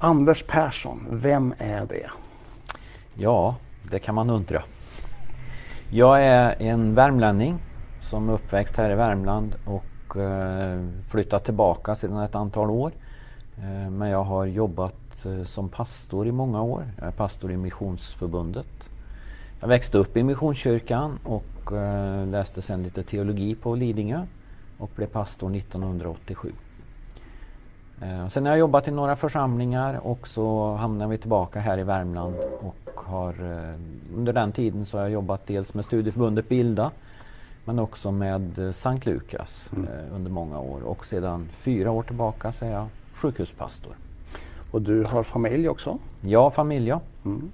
Anders Persson, vem är det? Ja, det kan man undra. Jag är en värmlänning som är uppväxt här i Värmland och eh, flyttat tillbaka sedan ett antal år. Eh, men jag har jobbat eh, som pastor i många år. Jag är pastor i Missionsförbundet. Jag växte upp i Missionskyrkan och eh, läste sedan lite teologi på Lidingö och blev pastor 1987. Eh, sen har jag jobbat i några församlingar och så hamnade vi tillbaka här i Värmland och har eh, under den tiden så har jag jobbat dels med studieförbundet Bilda men också med eh, Sankt Lukas mm. under många år och sedan fyra år tillbaka så är jag sjukhuspastor. Och du har familj också? Ja, familj ja. Mm.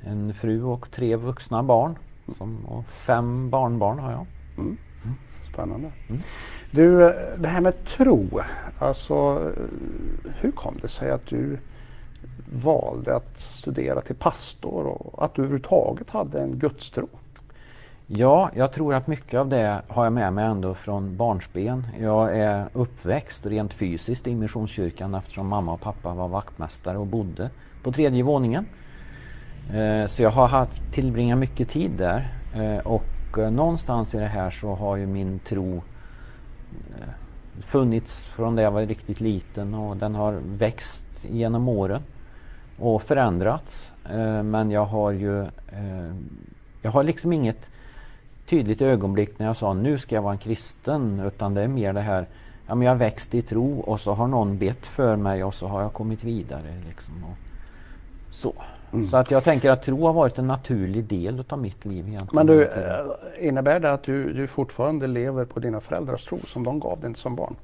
En fru och tre vuxna barn som, och fem barnbarn har jag. Mm. Spännande. Mm. Du, det här med tro, alltså hur kom det sig att du valde att studera till pastor och att du överhuvudtaget hade en gudstro? Ja, jag tror att mycket av det har jag med mig ändå från barnsben. Jag är uppväxt rent fysiskt i Missionskyrkan eftersom mamma och pappa var vaktmästare och bodde på tredje våningen. Eh, så jag har haft, tillbringat mycket tid där eh, och eh, någonstans i det här så har ju min tro eh, funnits från det jag var riktigt liten och den har växt genom åren och förändrats. Eh, men jag har ju eh, jag har liksom inget tydligt ögonblick när jag sa nu ska jag vara en kristen utan det är mer det här ja, men jag har växt i tro och så har någon bett för mig och så har jag kommit vidare. Liksom, och så. Mm. Så att jag tänker att tro har varit en naturlig del av mitt liv. Egentligen. Men du, eh, innebär det att du, du fortfarande lever på dina föräldrars tro som de gav dig som barn?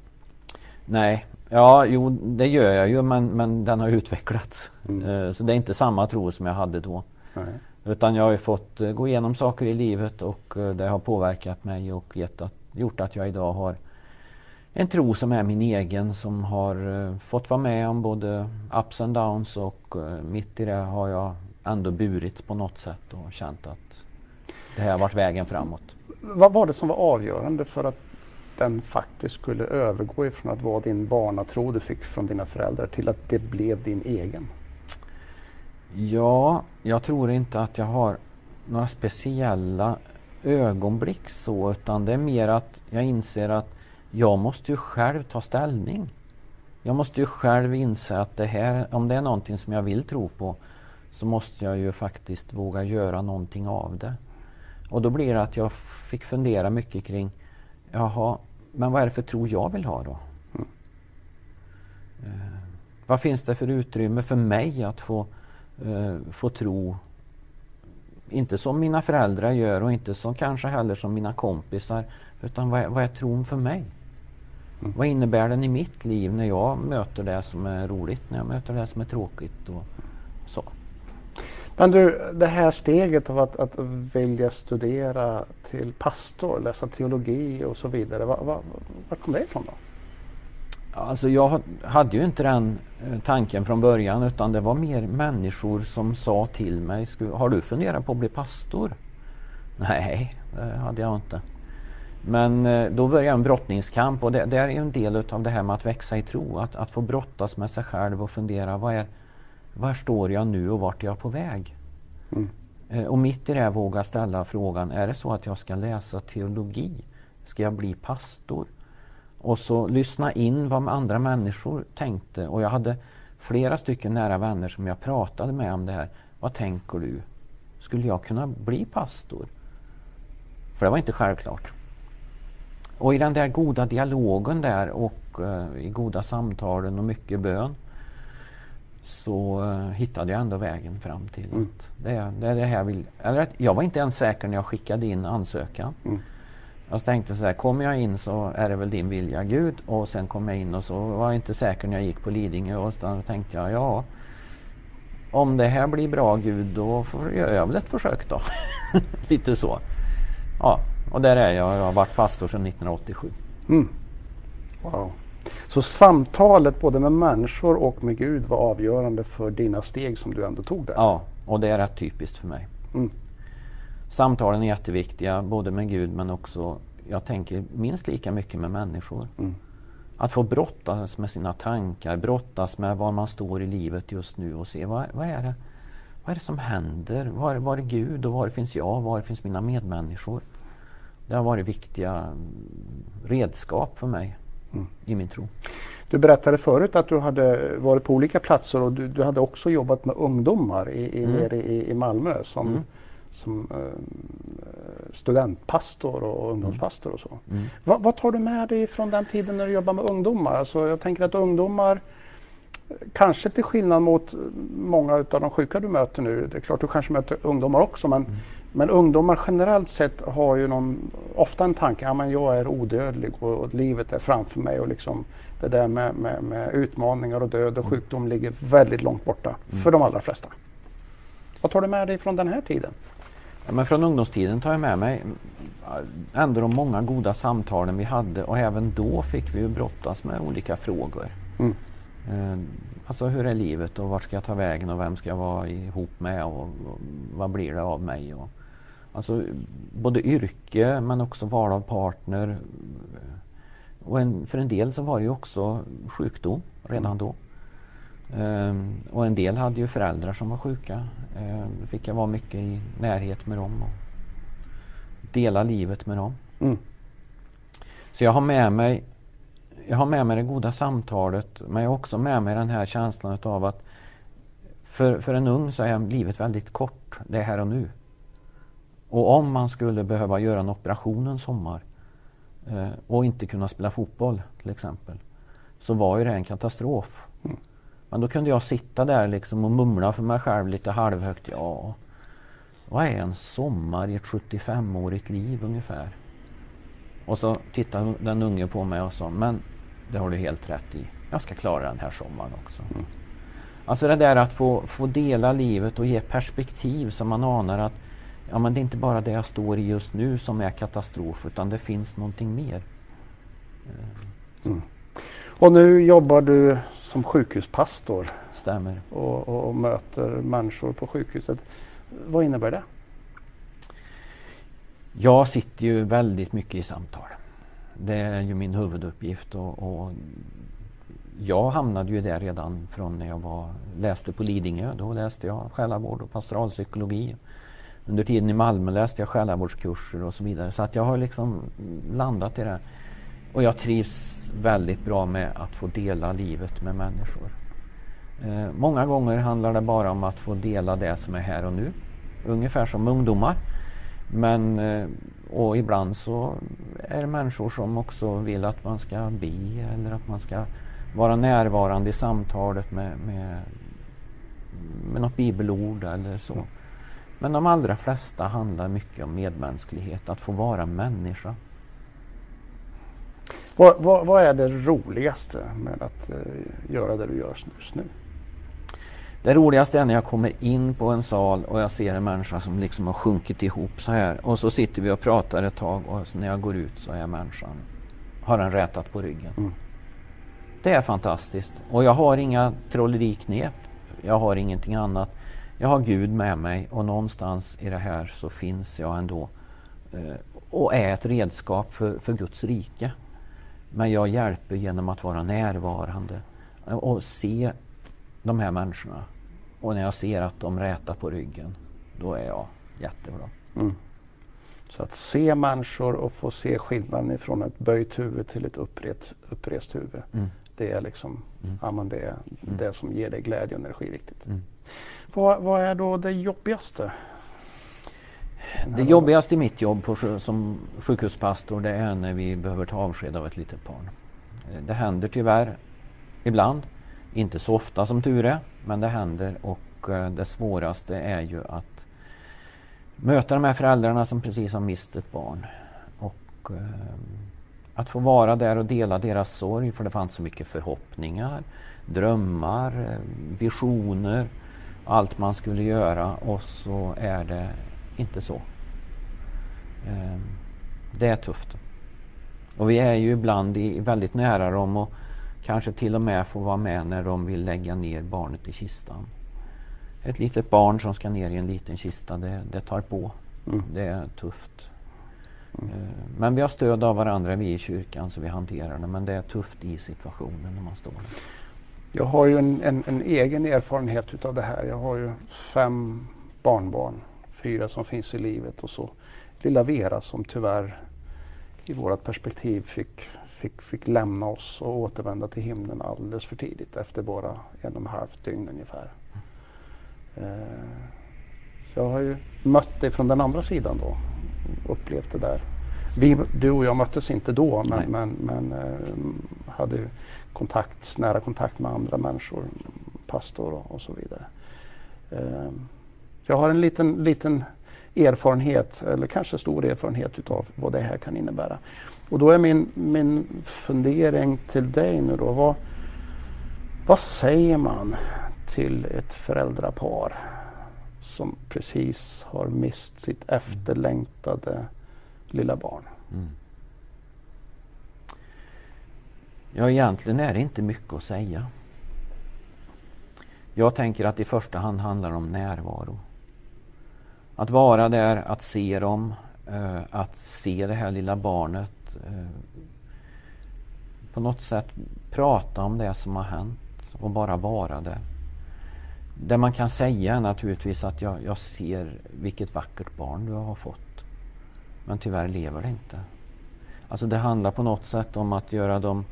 Nej, ja jo det gör jag ju men, men den har utvecklats. Mm. Uh, så det är inte samma tro som jag hade då. Nej. Utan jag har fått uh, gå igenom saker i livet och det har påverkat mig och gett att, gjort att jag idag har en tro som är min egen som har uh, fått vara med om både ups and downs och uh, mitt i det har jag ändå burits på något sätt och känt att det här har varit vägen framåt. Vad var det som var avgörande för att den faktiskt skulle övergå ifrån att vara din barnatro du fick från dina föräldrar till att det blev din egen? Ja, jag tror inte att jag har några speciella ögonblick så utan det är mer att jag inser att jag måste ju själv ta ställning. Jag måste ju själv inse att det här, om det är någonting som jag vill tro på så måste jag ju faktiskt våga göra någonting av det. Och då blir det att jag fick fundera mycket kring Jaha, men vad är det för tro jag vill ha då? Mm. Eh, vad finns det för utrymme för mig att få, eh, få tro inte som mina föräldrar gör och inte som kanske heller som mina kompisar utan vad är, vad är tron för mig? Mm. Vad innebär den i mitt liv när jag möter det som är roligt, när jag möter det som är tråkigt och så. Men du, det här steget av att, att välja studera till pastor, läsa teologi och så vidare, var, var, var kom det ifrån då? Alltså jag hade ju inte den eh, tanken från början utan det var mer människor som sa till mig, har du funderat på att bli pastor? Nej, det hade jag inte. Men eh, då börjar en brottningskamp och det, det är en del av det här med att växa i tro. Att, att få brottas med sig själv och fundera, vad är, var står jag nu och vart är jag på väg? Mm. Eh, och mitt i det våga ställa frågan, är det så att jag ska läsa teologi? Ska jag bli pastor? Och så lyssna in vad andra människor tänkte. Och jag hade flera stycken nära vänner som jag pratade med om det här. Vad tänker du? Skulle jag kunna bli pastor? För det var inte självklart. Och i den där goda dialogen där och uh, i goda samtalen och mycket bön så uh, hittade jag ändå vägen fram till mm. att det, det är det här jag vill. Eller, jag var inte ens säker när jag skickade in ansökan. Mm. Jag tänkte så här, kommer jag in så är det väl din vilja Gud och sen kom jag in och så var jag inte säker när jag gick på Lidingö och så tänkte jag ja om det här blir bra Gud då gör jag väl ett försök då. Lite så. Ja, och där är jag. Jag har varit pastor sedan 1987. Mm. Wow. Så samtalet både med människor och med Gud var avgörande för dina steg som du ändå tog där? Ja, och det är rätt typiskt för mig. Mm. Samtalen är jätteviktiga, både med Gud men också, jag tänker minst lika mycket med människor. Mm. Att få brottas med sina tankar, brottas med var man står i livet just nu och se vad, vad, är, det, vad är det som händer? Var, var är Gud och var finns jag? Var finns mina medmänniskor? Det har varit viktiga redskap för mig mm. i min tro. Du berättade förut att du hade varit på olika platser och du, du hade också jobbat med ungdomar i, i, mm. nere i, i Malmö som, mm. som uh, studentpastor och ungdomspastor och så. Mm. Va, vad tar du med dig från den tiden när du jobbar med ungdomar? Alltså jag tänker att ungdomar Kanske till skillnad mot många av de sjuka du möter nu. Det är klart du kanske möter ungdomar också men mm. Men ungdomar generellt sett har ju någon, ofta en tanke, ja men jag är odödlig och, och livet är framför mig och liksom det där med, med, med utmaningar och död och sjukdom ligger väldigt långt borta mm. för de allra flesta. Vad tar du med dig från den här tiden? Ja, men från ungdomstiden tar jag med mig ändå de många goda samtalen vi hade och även då fick vi ju brottas med olika frågor. Mm. Eh, alltså hur är livet och vart ska jag ta vägen och vem ska jag vara ihop med och, och vad blir det av mig? Och, Alltså både yrke men också val av partner. Och en, för en del så var det ju också sjukdom redan då. Um, och en del hade ju föräldrar som var sjuka. Um, fick jag vara mycket i närhet med dem och dela livet med dem. Mm. Så jag har med mig jag har med mig det goda samtalet men jag har också med mig den här känslan av att för, för en ung så är livet väldigt kort. Det är här och nu. Och om man skulle behöva göra en operation en sommar eh, och inte kunna spela fotboll till exempel så var ju det en katastrof. Mm. Men då kunde jag sitta där liksom och mumla för mig själv lite halvhögt. Ja, vad är en sommar i ett 75-årigt liv ungefär? Och så tittade den unge på mig och sa, men det har du helt rätt i. Jag ska klara den här sommaren också. Mm. Alltså det där att få, få dela livet och ge perspektiv så man anar att ja, men det är inte bara det jag står i just nu som är katastrof utan det finns någonting mer. Eh, mm. Och nu jobbar du som sjukhuspastor. Stämmer. Och, och, och, möter människor på sjukhuset. Vad innebär det? Jag sitter ju väldigt mycket i samtal. Det är ju min huvuduppgift och, och jag hamnade ju där redan från när jag var, läste på Lidingö. Då läste jag själavård och pastoralpsykologi under tiden i Malmö läste jag själavårdskurser och så vidare. Så att jag har liksom landat i det. Och jag trivs väldigt bra med att få dela livet med människor. Eh, många gånger handlar det bara om att få dela det som är här och nu. Ungefär som ungdomar. Men, eh, och ibland så är det människor som också vill att man ska be eller att man ska vara närvarande i samtalet med, med, med något bibelord eller så. Men de allra flesta handlar mycket om medmänsklighet, att få vara människa. Vad, vad, vad är det roligaste med att uh, göra det du gör just nu? Det roligaste är när jag kommer in på en sal och jag ser en människa som liksom har sjunkit ihop så här. Och så sitter vi och pratar ett tag och när jag går ut så är människan, har den rätat på ryggen. Mm. Det är fantastiskt. Och jag har inga trolleriknep. Jag har ingenting annat jag har Gud med mig och någonstans i det här så finns jag ändå eh, och är ett redskap för, för Guds rike. Men jag hjälper genom att vara närvarande och se de här människorna. Och när jag ser att de rätar på ryggen, då är jag jättebra. Mm. Så att se människor och få se skillnaden ifrån ett böjt huvud till ett upprest, upprest huvud. Mm. Det är liksom mm. ja, det, är mm. det som ger dig glädje och energi riktigt. Mm. Vad, vad är då det jobbigaste? Det jobbigaste i mitt jobb på, som sjukhuspastor det är när vi behöver ta avsked av ett litet barn. Eh, det händer tyvärr ibland, inte så ofta som tur är, men det händer och eh, det svåraste är ju att möta de här föräldrarna som precis har mist ett barn. Och eh, att få vara där och dela deras sorg för det fanns så mycket förhoppningar, drömmar, visioner allt man skulle göra och så är det inte så. Ehm, det är tufft. Och vi är ju ibland i, väldigt nära dem och kanske till och med får vara med när de vill lägga ner barnet i kistan. Ett litet barn som ska ner i en liten kista, det, det tar på. Mm. Det är tufft. Mm. Eh, men vi har stöd av varandra, vi i kyrkan, så vi hanterar det. Men det är tufft i situationen när man står där. Jag har ju en, en, en egen erfarenhet utav det här. Jag har ju fem barnbarn, fyra som finns i livet och så lilla Vera som tyvärr i vårt perspektiv fick, fick, fick lämna oss och återvända till himlen alldeles för tidigt efter bara en och en halvt dygn ungefär. Eh, så jag har ju mött det från den andra sidan då, upplevt det där. Vi, du och jag möttes inte då men, men, men eh, hade kontakt, nära kontakt med andra människor, pastor och, och så vidare. Eh, jag har en liten, liten erfarenhet, eller kanske stor erfarenhet utav vad det här kan innebära. Och då är min, min fundering till dig nu då, vad, vad säger man till ett föräldrapar som precis har mist sitt efterlängtade lilla barn? Mm. Ja, egentligen är det inte mycket att säga. Jag tänker att i första hand handlar det om närvaro. Att vara där, att se dem, eh, att se det här lilla barnet. Eh, på något sätt prata om det som har hänt och bara vara där. Det man kan säga är naturligtvis att jag, jag ser vilket vackert barn du har fått. Men tyvärr lever det inte. Alltså det handlar på något sätt om att göra dem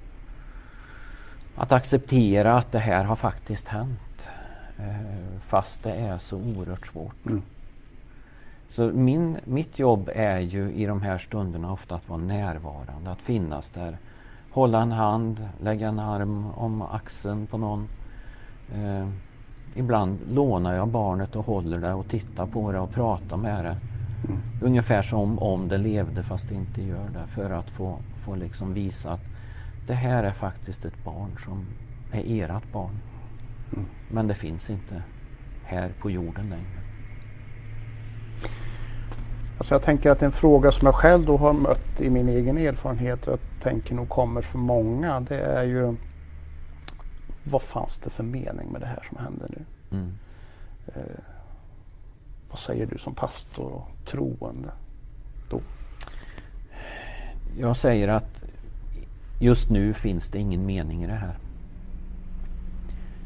att acceptera att det här har faktiskt hänt. Eh, fast det är så oerhört svårt. Mm. Så min, mitt jobb är ju i de här stunderna ofta att vara närvarande, att finnas där. Hålla en hand, lägga en arm om axeln på någon. Eh, ibland lånar jag barnet och håller det och tittar på det och pratar med det. Mm. Ungefär som om det levde fast det inte gör det. För att få, få liksom visa att det här är faktiskt ett barn som är ert barn. Mm. Men det finns inte här på jorden längre. Alltså jag tänker att en fråga som jag själv då har mött i min egen erfarenhet och jag tänker nog kommer för många det är ju vad fanns det för mening med det här som hände nu? Mm. Eh, vad säger du som pastor och troende då? Jag säger att just nu finns det ingen mening i det här.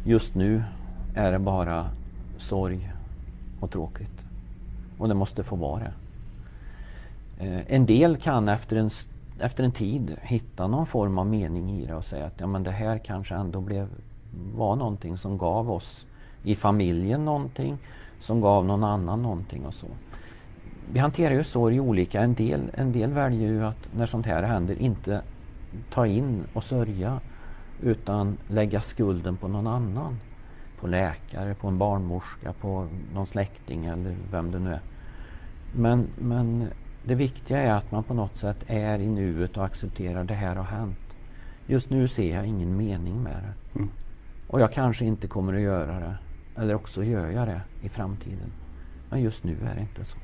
Just nu är det bara sorg och tråkigt. Och det måste få vara det. En del kan efter en, efter en tid hitta någon form av mening i det och säga att ja, men det här kanske ändå blev, var någonting som gav oss i familjen någonting, som gav någon annan någonting och så. Vi hanterar ju sorg olika. En del, en del väljer ju att när sånt här händer inte ta in och sörja utan lägga skulden på någon annan. På läkare, på en barnmorska, på någon släkting eller vem det nu är. Men, men det viktiga är att man på något sätt är i nuet och accepterar det här har hänt. Just nu ser jag ingen mening med det. Mm. Och jag kanske inte kommer att göra det. Eller också gör jag det i framtiden. Men just nu är det inte så.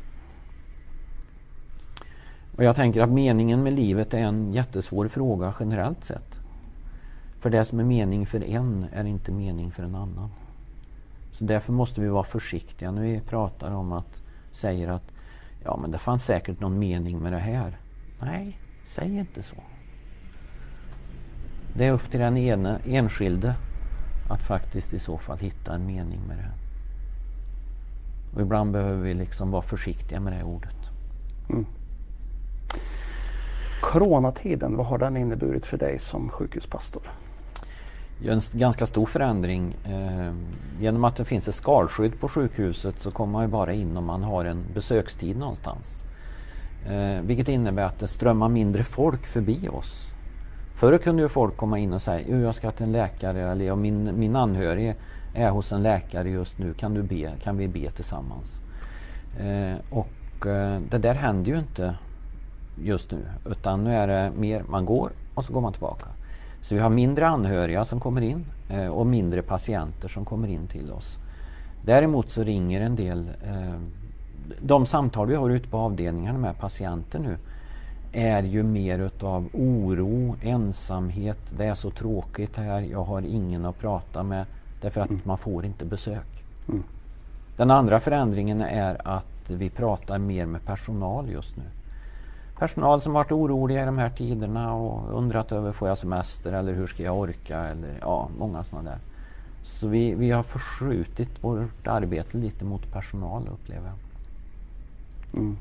Och jag tänker att meningen med livet är en jättesvår fråga generellt sett. För det som är mening för en är inte mening för en annan. Så därför måste vi vara försiktiga när vi pratar om att säger att Ja, men det fanns säkert någon mening med det här. Nej, säg inte så. Det är upp till den ene, enskilde att faktiskt i så fall hitta en mening med det. Och ibland behöver vi liksom vara försiktiga med det ordet. Mm. Coronatiden, vad har den inneburit för dig som sjukhuspastor? en ganska stor förändring. Eh, genom att det finns ett skalskydd på sjukhuset så kommer man ju bara in om man har en besökstid någonstans. Eh, vilket innebär att det strömmar mindre folk förbi oss. Förr kunde ju folk komma in och säga jag ska till en läkare eller min, min anhörig är hos en läkare just nu, kan, du be, kan vi be tillsammans? Eh, och eh, det där händer ju inte just nu utan nu är det mer man går och så går man tillbaka. Så vi har mindre anhöriga som kommer in eh, och mindre patienter som kommer in till oss. Däremot så ringer en del, eh, de samtal vi har ute på avdelningarna med patienter nu är ju mer utav oro, ensamhet, det är så tråkigt här, jag har ingen att prata med därför att mm. man får inte besök. Mm. Den andra förändringen är att vi pratar mer med personal just nu. personal som varit oroliga i de här tiderna och undrat över får jag semester eller hur ska jag orka eller ja, många sådana där. Så vi, vi har förskjutit vårt arbete lite mot personal upplever jag. Mm.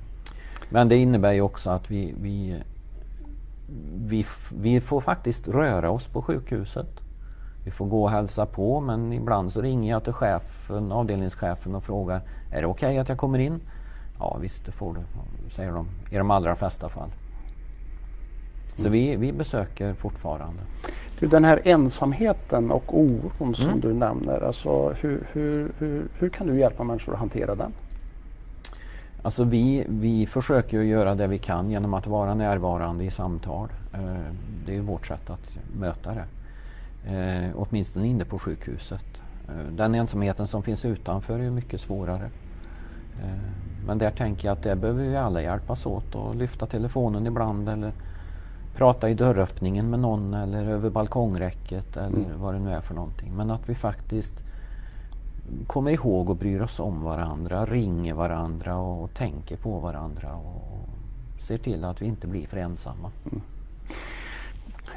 Men det innebär ju också att vi, vi, vi, vi får faktiskt röra oss på sjukhuset. Vi får gå och hälsa på men ibland så ringer jag till chefen, avdelningschefen och frågar Är det okej okay att jag kommer in? Ja visst, det får du, säger de i de allra flesta fall. Så mm. vi, vi besöker fortfarande. Du, den här ensamheten och oron som mm. du nämner, alltså hur, hur, hur, hur kan du hjälpa människor att hantera den? Alltså vi, vi försöker göra det vi kan genom att vara närvarande i samtal. Eh, det är vårt sätt att möta det. Eh, åtminstone inne på sjukhuset. Eh, den ensamheten som finns utanför är mycket svårare. Men där tänker jag att där behöver vi alla hjälpas åt och lyfta telefonen ibland eller prata i dörröppningen med någon eller över balkongräcket eller mm. vad det nu är för någonting. Men att vi faktiskt kommer ihåg och bryr oss om varandra, ringer varandra och tänker på varandra och ser till att vi inte blir för ensamma. Mm.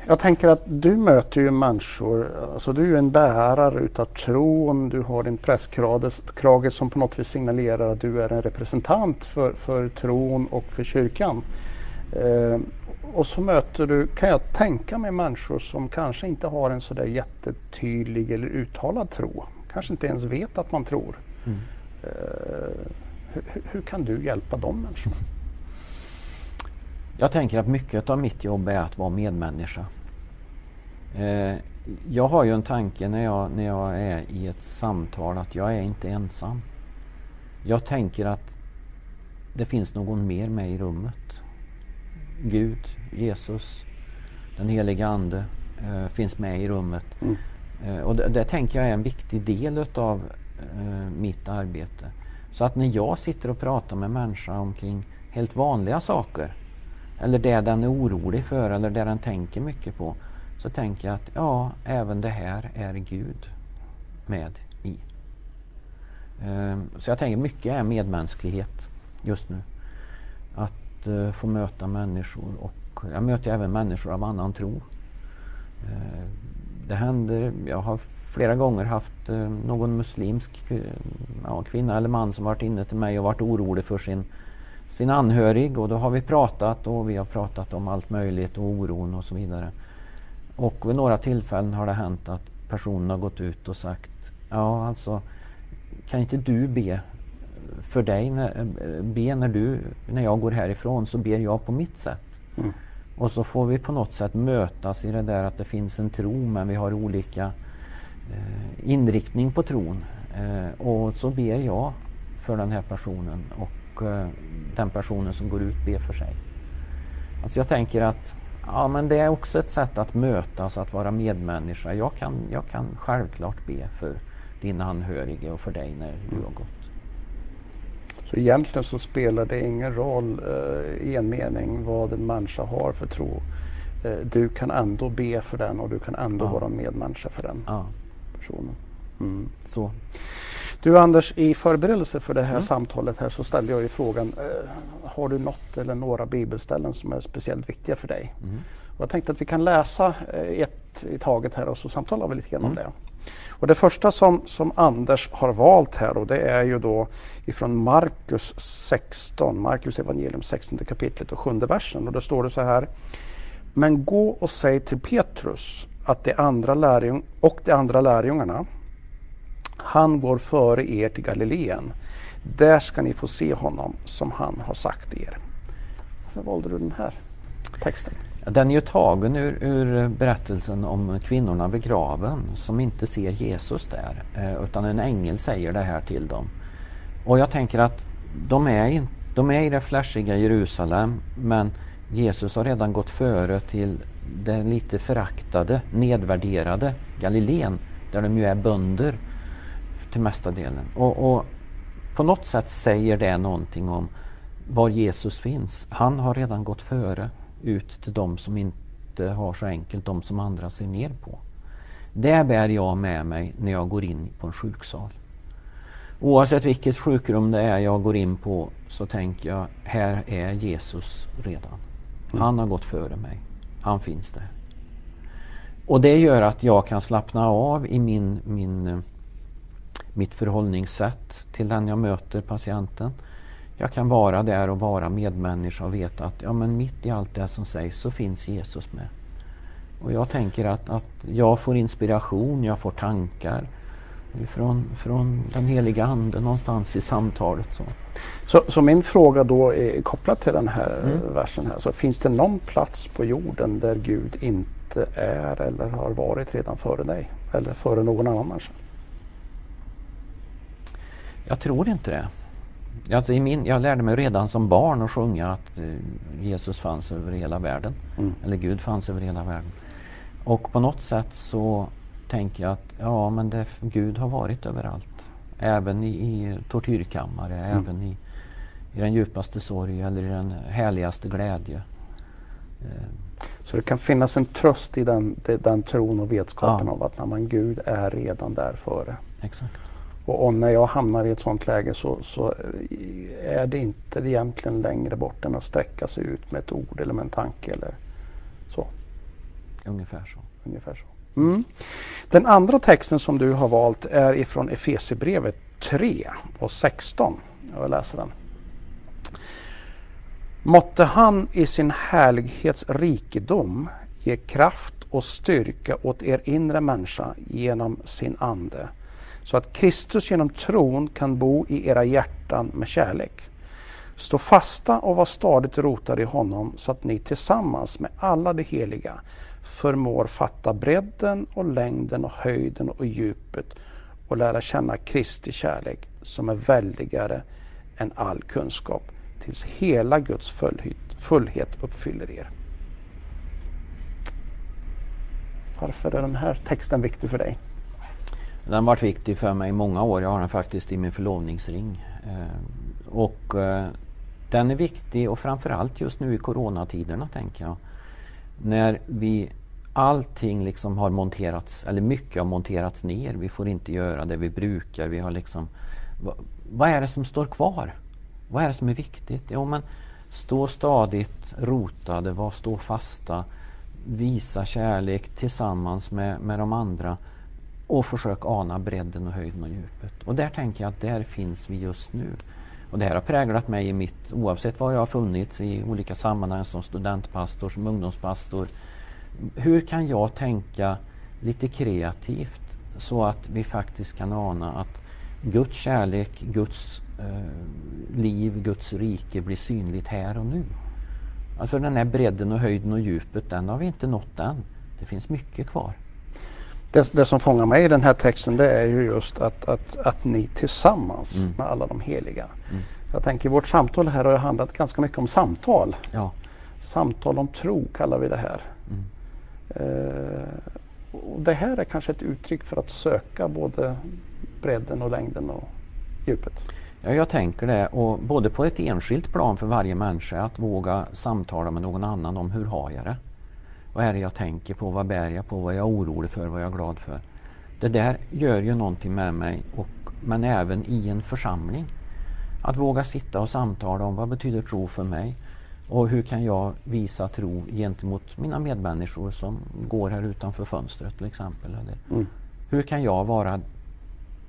Jag tänker att du möter ju människor, alltså du är en bärare utav tron, du har din prästkrage som på något vis signalerar att du är en representant för, för tron och för kyrkan. Eh, och så möter du, kan jag tänka mig, människor som kanske inte har en sådär jättetydlig eller uttalad tro. Kanske inte ens vet att man tror. Mm. Uh, hur, hur, kan du hjälpa de människorna? Jag tänker att mycket av mitt jobb är att vara medmänniska. Uh, jag har ju en tanke när jag, när jag är i ett samtal att jag är inte ensam. Jag tänker att det finns någon mer med i rummet. Gud, Jesus, den heliga Ande eh, finns med i rummet. Mm. Eh, och det, det, tänker jag är en viktig del utav eh, mitt arbete. Så att när jag sitter och pratar med människor omkring helt vanliga saker eller det den är orolig för eller det den tänker mycket på så tänker jag att ja, även det här är Gud med i. Eh, så jag tänker mycket är medmänsklighet just nu. Att eh, få möta människor och jag möter även människor av annan tro. Eh, det händer, jag har flera gånger haft eh, någon muslimsk eh, ja, kvinna eller man som varit inne till mig och varit orolig för sin, sin anhörig och då har vi pratat och vi har pratat om allt möjligt och oron och så vidare. Och vid några tillfällen har det hänt att personen har gått ut och sagt Ja alltså kan inte du be för dig, när, eh, be när, du, när jag går härifrån så ber jag på mitt sätt. Mm. Och så får vi på något sätt mötas i det där att det finns en tro men vi har olika eh, inriktning på tron. Eh, och så ber jag för den här personen och eh, den personen som går ut ber för sig. Alltså jag tänker att ja, men det är också ett sätt att mötas, att vara medmänniska. Jag kan, jag kan självklart be för din anhörige och för dig när du har gått. Så egentligen så spelar det ingen roll eh, i en mening vad en människa har för tro. Eh, du kan ändå be för den och du kan ändå ja. vara medmänniska för den ja. personen. Mm. Så. Du Anders, i förberedelse för det här mm. samtalet här så ställde jag ju frågan, eh, har du något eller några bibelställen som är speciellt viktiga för dig? Mm. Och jag tänkte att vi kan läsa eh, ett i taget här och så samtalar vi lite grann om mm. det. Och det första som, som Anders har valt här och det är ju då ifrån Markus 16, Markus evangelium 16 kapitlet och sjunde versen. Och då står det så här. Men gå och säg till Petrus att de andra lärjung och de andra lärjungarna, han går före er till Galileen. Där ska ni få se honom som han har sagt er. Varför valde du den här texten? Den är ju tagen ur, ur, berättelsen om kvinnorna vid graven som inte ser Jesus där. Eh, utan en ängel säger det här till dem. Och jag tänker att de är, in, de är i det flashiga Jerusalem men Jesus har redan gått före till det lite föraktade, nedvärderade Galileen där de ju är bönder till mesta delen. Och, och på något sätt säger det någonting om var Jesus finns. Han har redan gått före ut till de som inte har så enkelt, de som andra ser ner på. Det bär jag med mig när jag går in på en sjuksal. Oavsett vilket sjukrum det är jag går in på så tänker jag, här är Jesus redan. Mm. Han har gått före mig. Han finns där. Och det gör att jag kan slappna av i min, min, eh, mitt förhållningssätt till den jag möter, patienten. Jag kan vara där och vara medmänniska och veta att ja, men mitt i allt det som sägs så finns Jesus med. Och jag tänker att, att jag får inspiration, jag får tankar från, från den heliga Ande någonstans i samtalet. Så. Så, så min fråga då är kopplad till den här mm. versen här. Så finns det någon plats på jorden där Gud inte är eller har varit redan före dig? Eller före någon annan människa? Jag tror inte det. Alltså i min, jag lärde mig redan som barn att sjunga att eh, Jesus fanns över hela världen. Mm. Eller Gud fanns över hela världen. Och på något sätt så tänker jag att ja, men det, Gud har varit överallt. Även i, i tortyrkammare, mm. även i, i den djupaste sorg eller i den härligaste glädje. Eh. Så det kan finnas en tröst i den, den tron och vetskapen ja. av att man, Gud är redan där före. Exakt. Och, och, när jag hamnar i ett sådant läge så, så, är det inte egentligen längre bort än att sträcka sig ut med ett ord eller med en tanke eller så. Ungefär så. Ungefär så. Mm. Den andra texten som du har valt är ifrån Efesierbrevet 3 och 16. Jag läser den. Måtte han i sin härlighets rikedom ge kraft och styrka åt er inre människa genom sin ande så att Kristus genom tron kan bo i era hjärtan med kärlek. Stå fasta och var stadigt rotade i honom så att ni tillsammans med alla de heliga förmår fatta bredden och längden och höjden och djupet och lära känna Kristi kärlek som är väldigare än all kunskap tills hela Guds fullhet uppfyller er. Varför är den här texten viktig för dig? Den har varit viktig för mig i många år. Jag har den faktiskt i min förlovningsring. Eh, och eh, den är viktig och framförallt just nu i coronatiderna tänker jag. När vi allting liksom har monterats, eller mycket har monterats ner. Vi får inte göra det vi brukar. Vi har liksom, vad, vad är det som står kvar? Vad är det som är viktigt? Jo, men stå stadigt rotade, var stå fasta, visa kärlek tillsammans med, med de andra och försök ana bredden och höjden och djupet. Och där tänker jag att där finns vi just nu. Och det här har präglat mig i mitt, oavsett var jag har funnits i olika sammanhang som studentpastor, som ungdomspastor. Hur kan jag tänka lite kreativt så att vi faktiskt kan ana att Guds kärlek, Guds eh, liv, Guds rike blir synligt här och nu. Alltså den här bredden och höjden och djupet, den har vi inte nått än. Det finns mycket kvar det, det, som fångar mig i den här texten det är ju just att, att, att ni tillsammans mm. med alla de heliga. Mm. Jag tänker vårt samtal här har handlat ganska mycket om samtal. Ja. Samtal om tro kallar vi det här. Mm. Eh, och det här är kanske ett uttryck för att söka både bredden och längden och djupet. Ja, jag tänker det. Och både på ett enskilt plan för varje människa att våga samtala med någon annan om hur har jag det? Vad är det jag tänker på? Vad bär jag på? Vad är jag orolig för? Vad är jag glad för? Det där gör ju någonting med mig, och, men även i en församling. Att våga sitta och samtala om vad betyder tro för mig? Och hur kan jag visa tro gentemot mina medmänniskor som går här utanför fönstret till exempel? Eller mm. Hur kan jag vara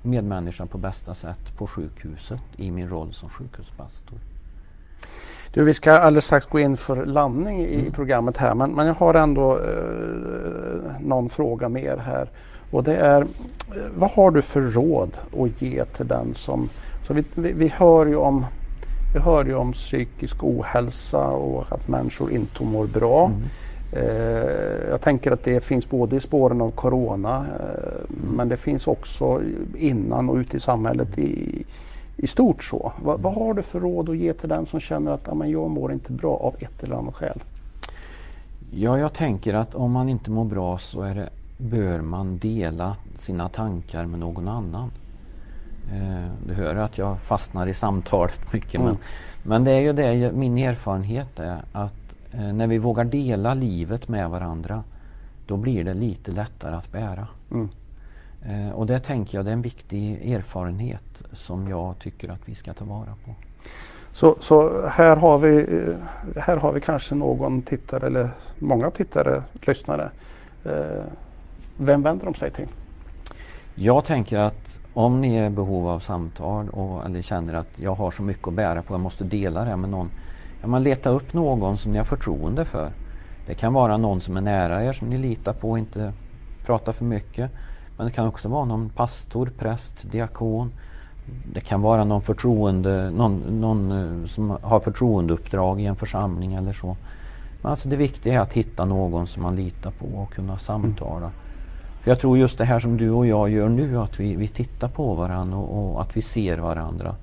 medmänniska på bästa sätt på sjukhuset i min roll som sjukhuspastor? Du, vi ska alldeles strax gå in för landning i mm. programmet här men, men jag har ändå eh, någon fråga mer här. Och det är, vad har du för råd att ge till den som... Så vi, vi, vi hör ju om vi hör ju om psykisk ohälsa och att människor inte mår bra. Mm. Eh, jag tänker att det finns både i spåren av Corona eh, mm. men det finns också innan och ute i samhället i, i stort så. Vad, vad, har du för råd att ge till den som känner att ja, jag mår inte bra av ett eller annat skäl? Ja, jag tänker att om man inte mår bra så det, bör man dela sina tankar med någon annan. Eh, du hör att jag fastnar i samtalet mycket. Mm. Men, men det är ju det, min erfarenhet är att eh, när vi vågar dela livet med varandra då blir det lite lättare att bära. Mm. Eh, och det tänker jag det är en viktig erfarenhet som jag tycker att vi ska ta vara på. Så, så här, har vi, eh, här har vi kanske någon tittare eller många tittare, lyssnare. Eh, vem vänder de sig till? Jag tänker att om ni är i behov av samtal och, eller känner att jag har så mycket att bära på, jag måste dela det med någon. Ja, man leta upp någon som ni har förtroende för. Det kan vara någon som är nära er som ni litar på och inte pratar för mycket. Men det kan också vara någon pastor, präst, diakon. Det kan vara någon förtroende, någon, någon eh, som har förtroendeuppdrag i en församling eller så. Men alltså det viktiga är att hitta någon som man litar på och kunna samtala. Mm. För jag tror just det här som du och jag gör nu, att vi, vi tittar på varandra och, och att vi ser varandra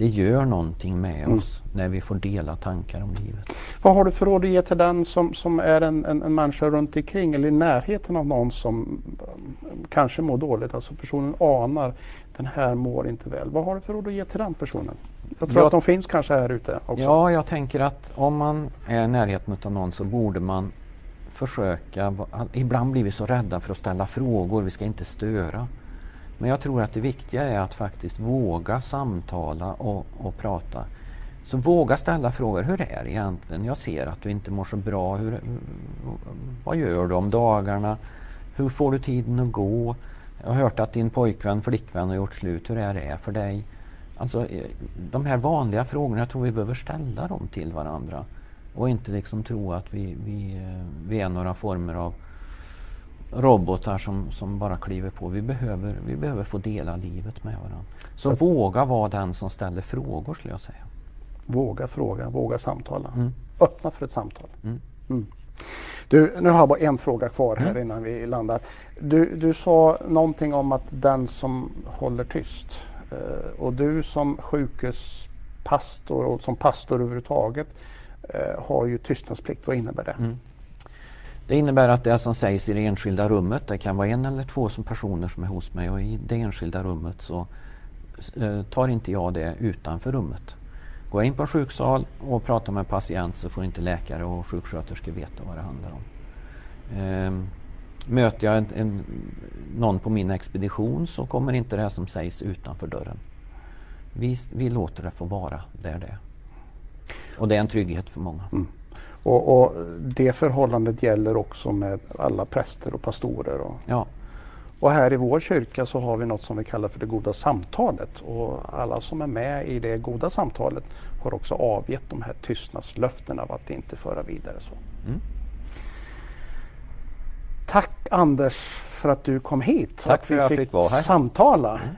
det gör någonting med mm. oss när vi får dela tankar om livet. Vad har du för råd att ge till den som, som är en, en, en människa runt omkring eller i närheten av någon som um, kanske mår dåligt, alltså personen anar den här mår inte väl. Vad har du för råd att ge till den personen? Jag tror jag, att de finns kanske här ute också. Ja, jag tänker att om man är i närheten av någon så borde man försöka, ibland blir vi så rädda för att ställa frågor, vi ska inte störa. Men jag tror att det viktiga är att faktiskt våga samtala och, och prata. Så våga ställa frågor. Hur är det egentligen? Jag ser att du inte mår så bra. Hur, vad gör du om dagarna? Hur får du tiden att gå? Jag har hört att din pojkvän, flickvän har gjort slut. Hur är det för dig? Alltså, de här vanliga frågorna, jag tror vi behöver ställa dem till varandra. Och inte liksom tro att vi, vi, vi är några former av robotar som, som bara kliver på. Vi behöver, vi behöver få dela livet med varandra. Så att, våga vara den som ställer frågor skulle jag säga. Våga fråga, våga samtala. Mm. Öppna för ett samtal. Mm. Mm. Du, nu har jag bara en fråga kvar här mm. innan vi landar. Du, du sa någonting om att den som håller tyst eh, och du som sjukhuspastor och som pastor överhuvudtaget eh, har ju tystnadsplikt. Vad innebär det? Det innebär att det som sägs i det enskilda rummet, det kan vara en eller två som personer som är hos mig och i det enskilda rummet så eh, tar inte jag det utanför rummet. Går jag in på en sjuksal och pratar med en patient så får inte läkare och sjuksköterskor veta vad det handlar om. Ehm, möter jag en, en, någon på min expedition så kommer inte det som sägs utanför dörren. Vi, vi låter det få vara där det är. Och det är en trygghet för många. Mm. Och, och, det förhållandet gäller också med alla präster och pastorer. Och, ja. och här i vår kyrka så har vi något som vi kallar för det goda samtalet. Och alla som är med i det goda samtalet har också avgett de här tystnadslöftena av att inte föra vidare så. Mm. Tack Anders för att du kom hit. Tack för att jag fick vara här. samtala. Mm.